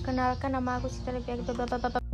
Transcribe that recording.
Kenalkan nama aku Sita Lepiak.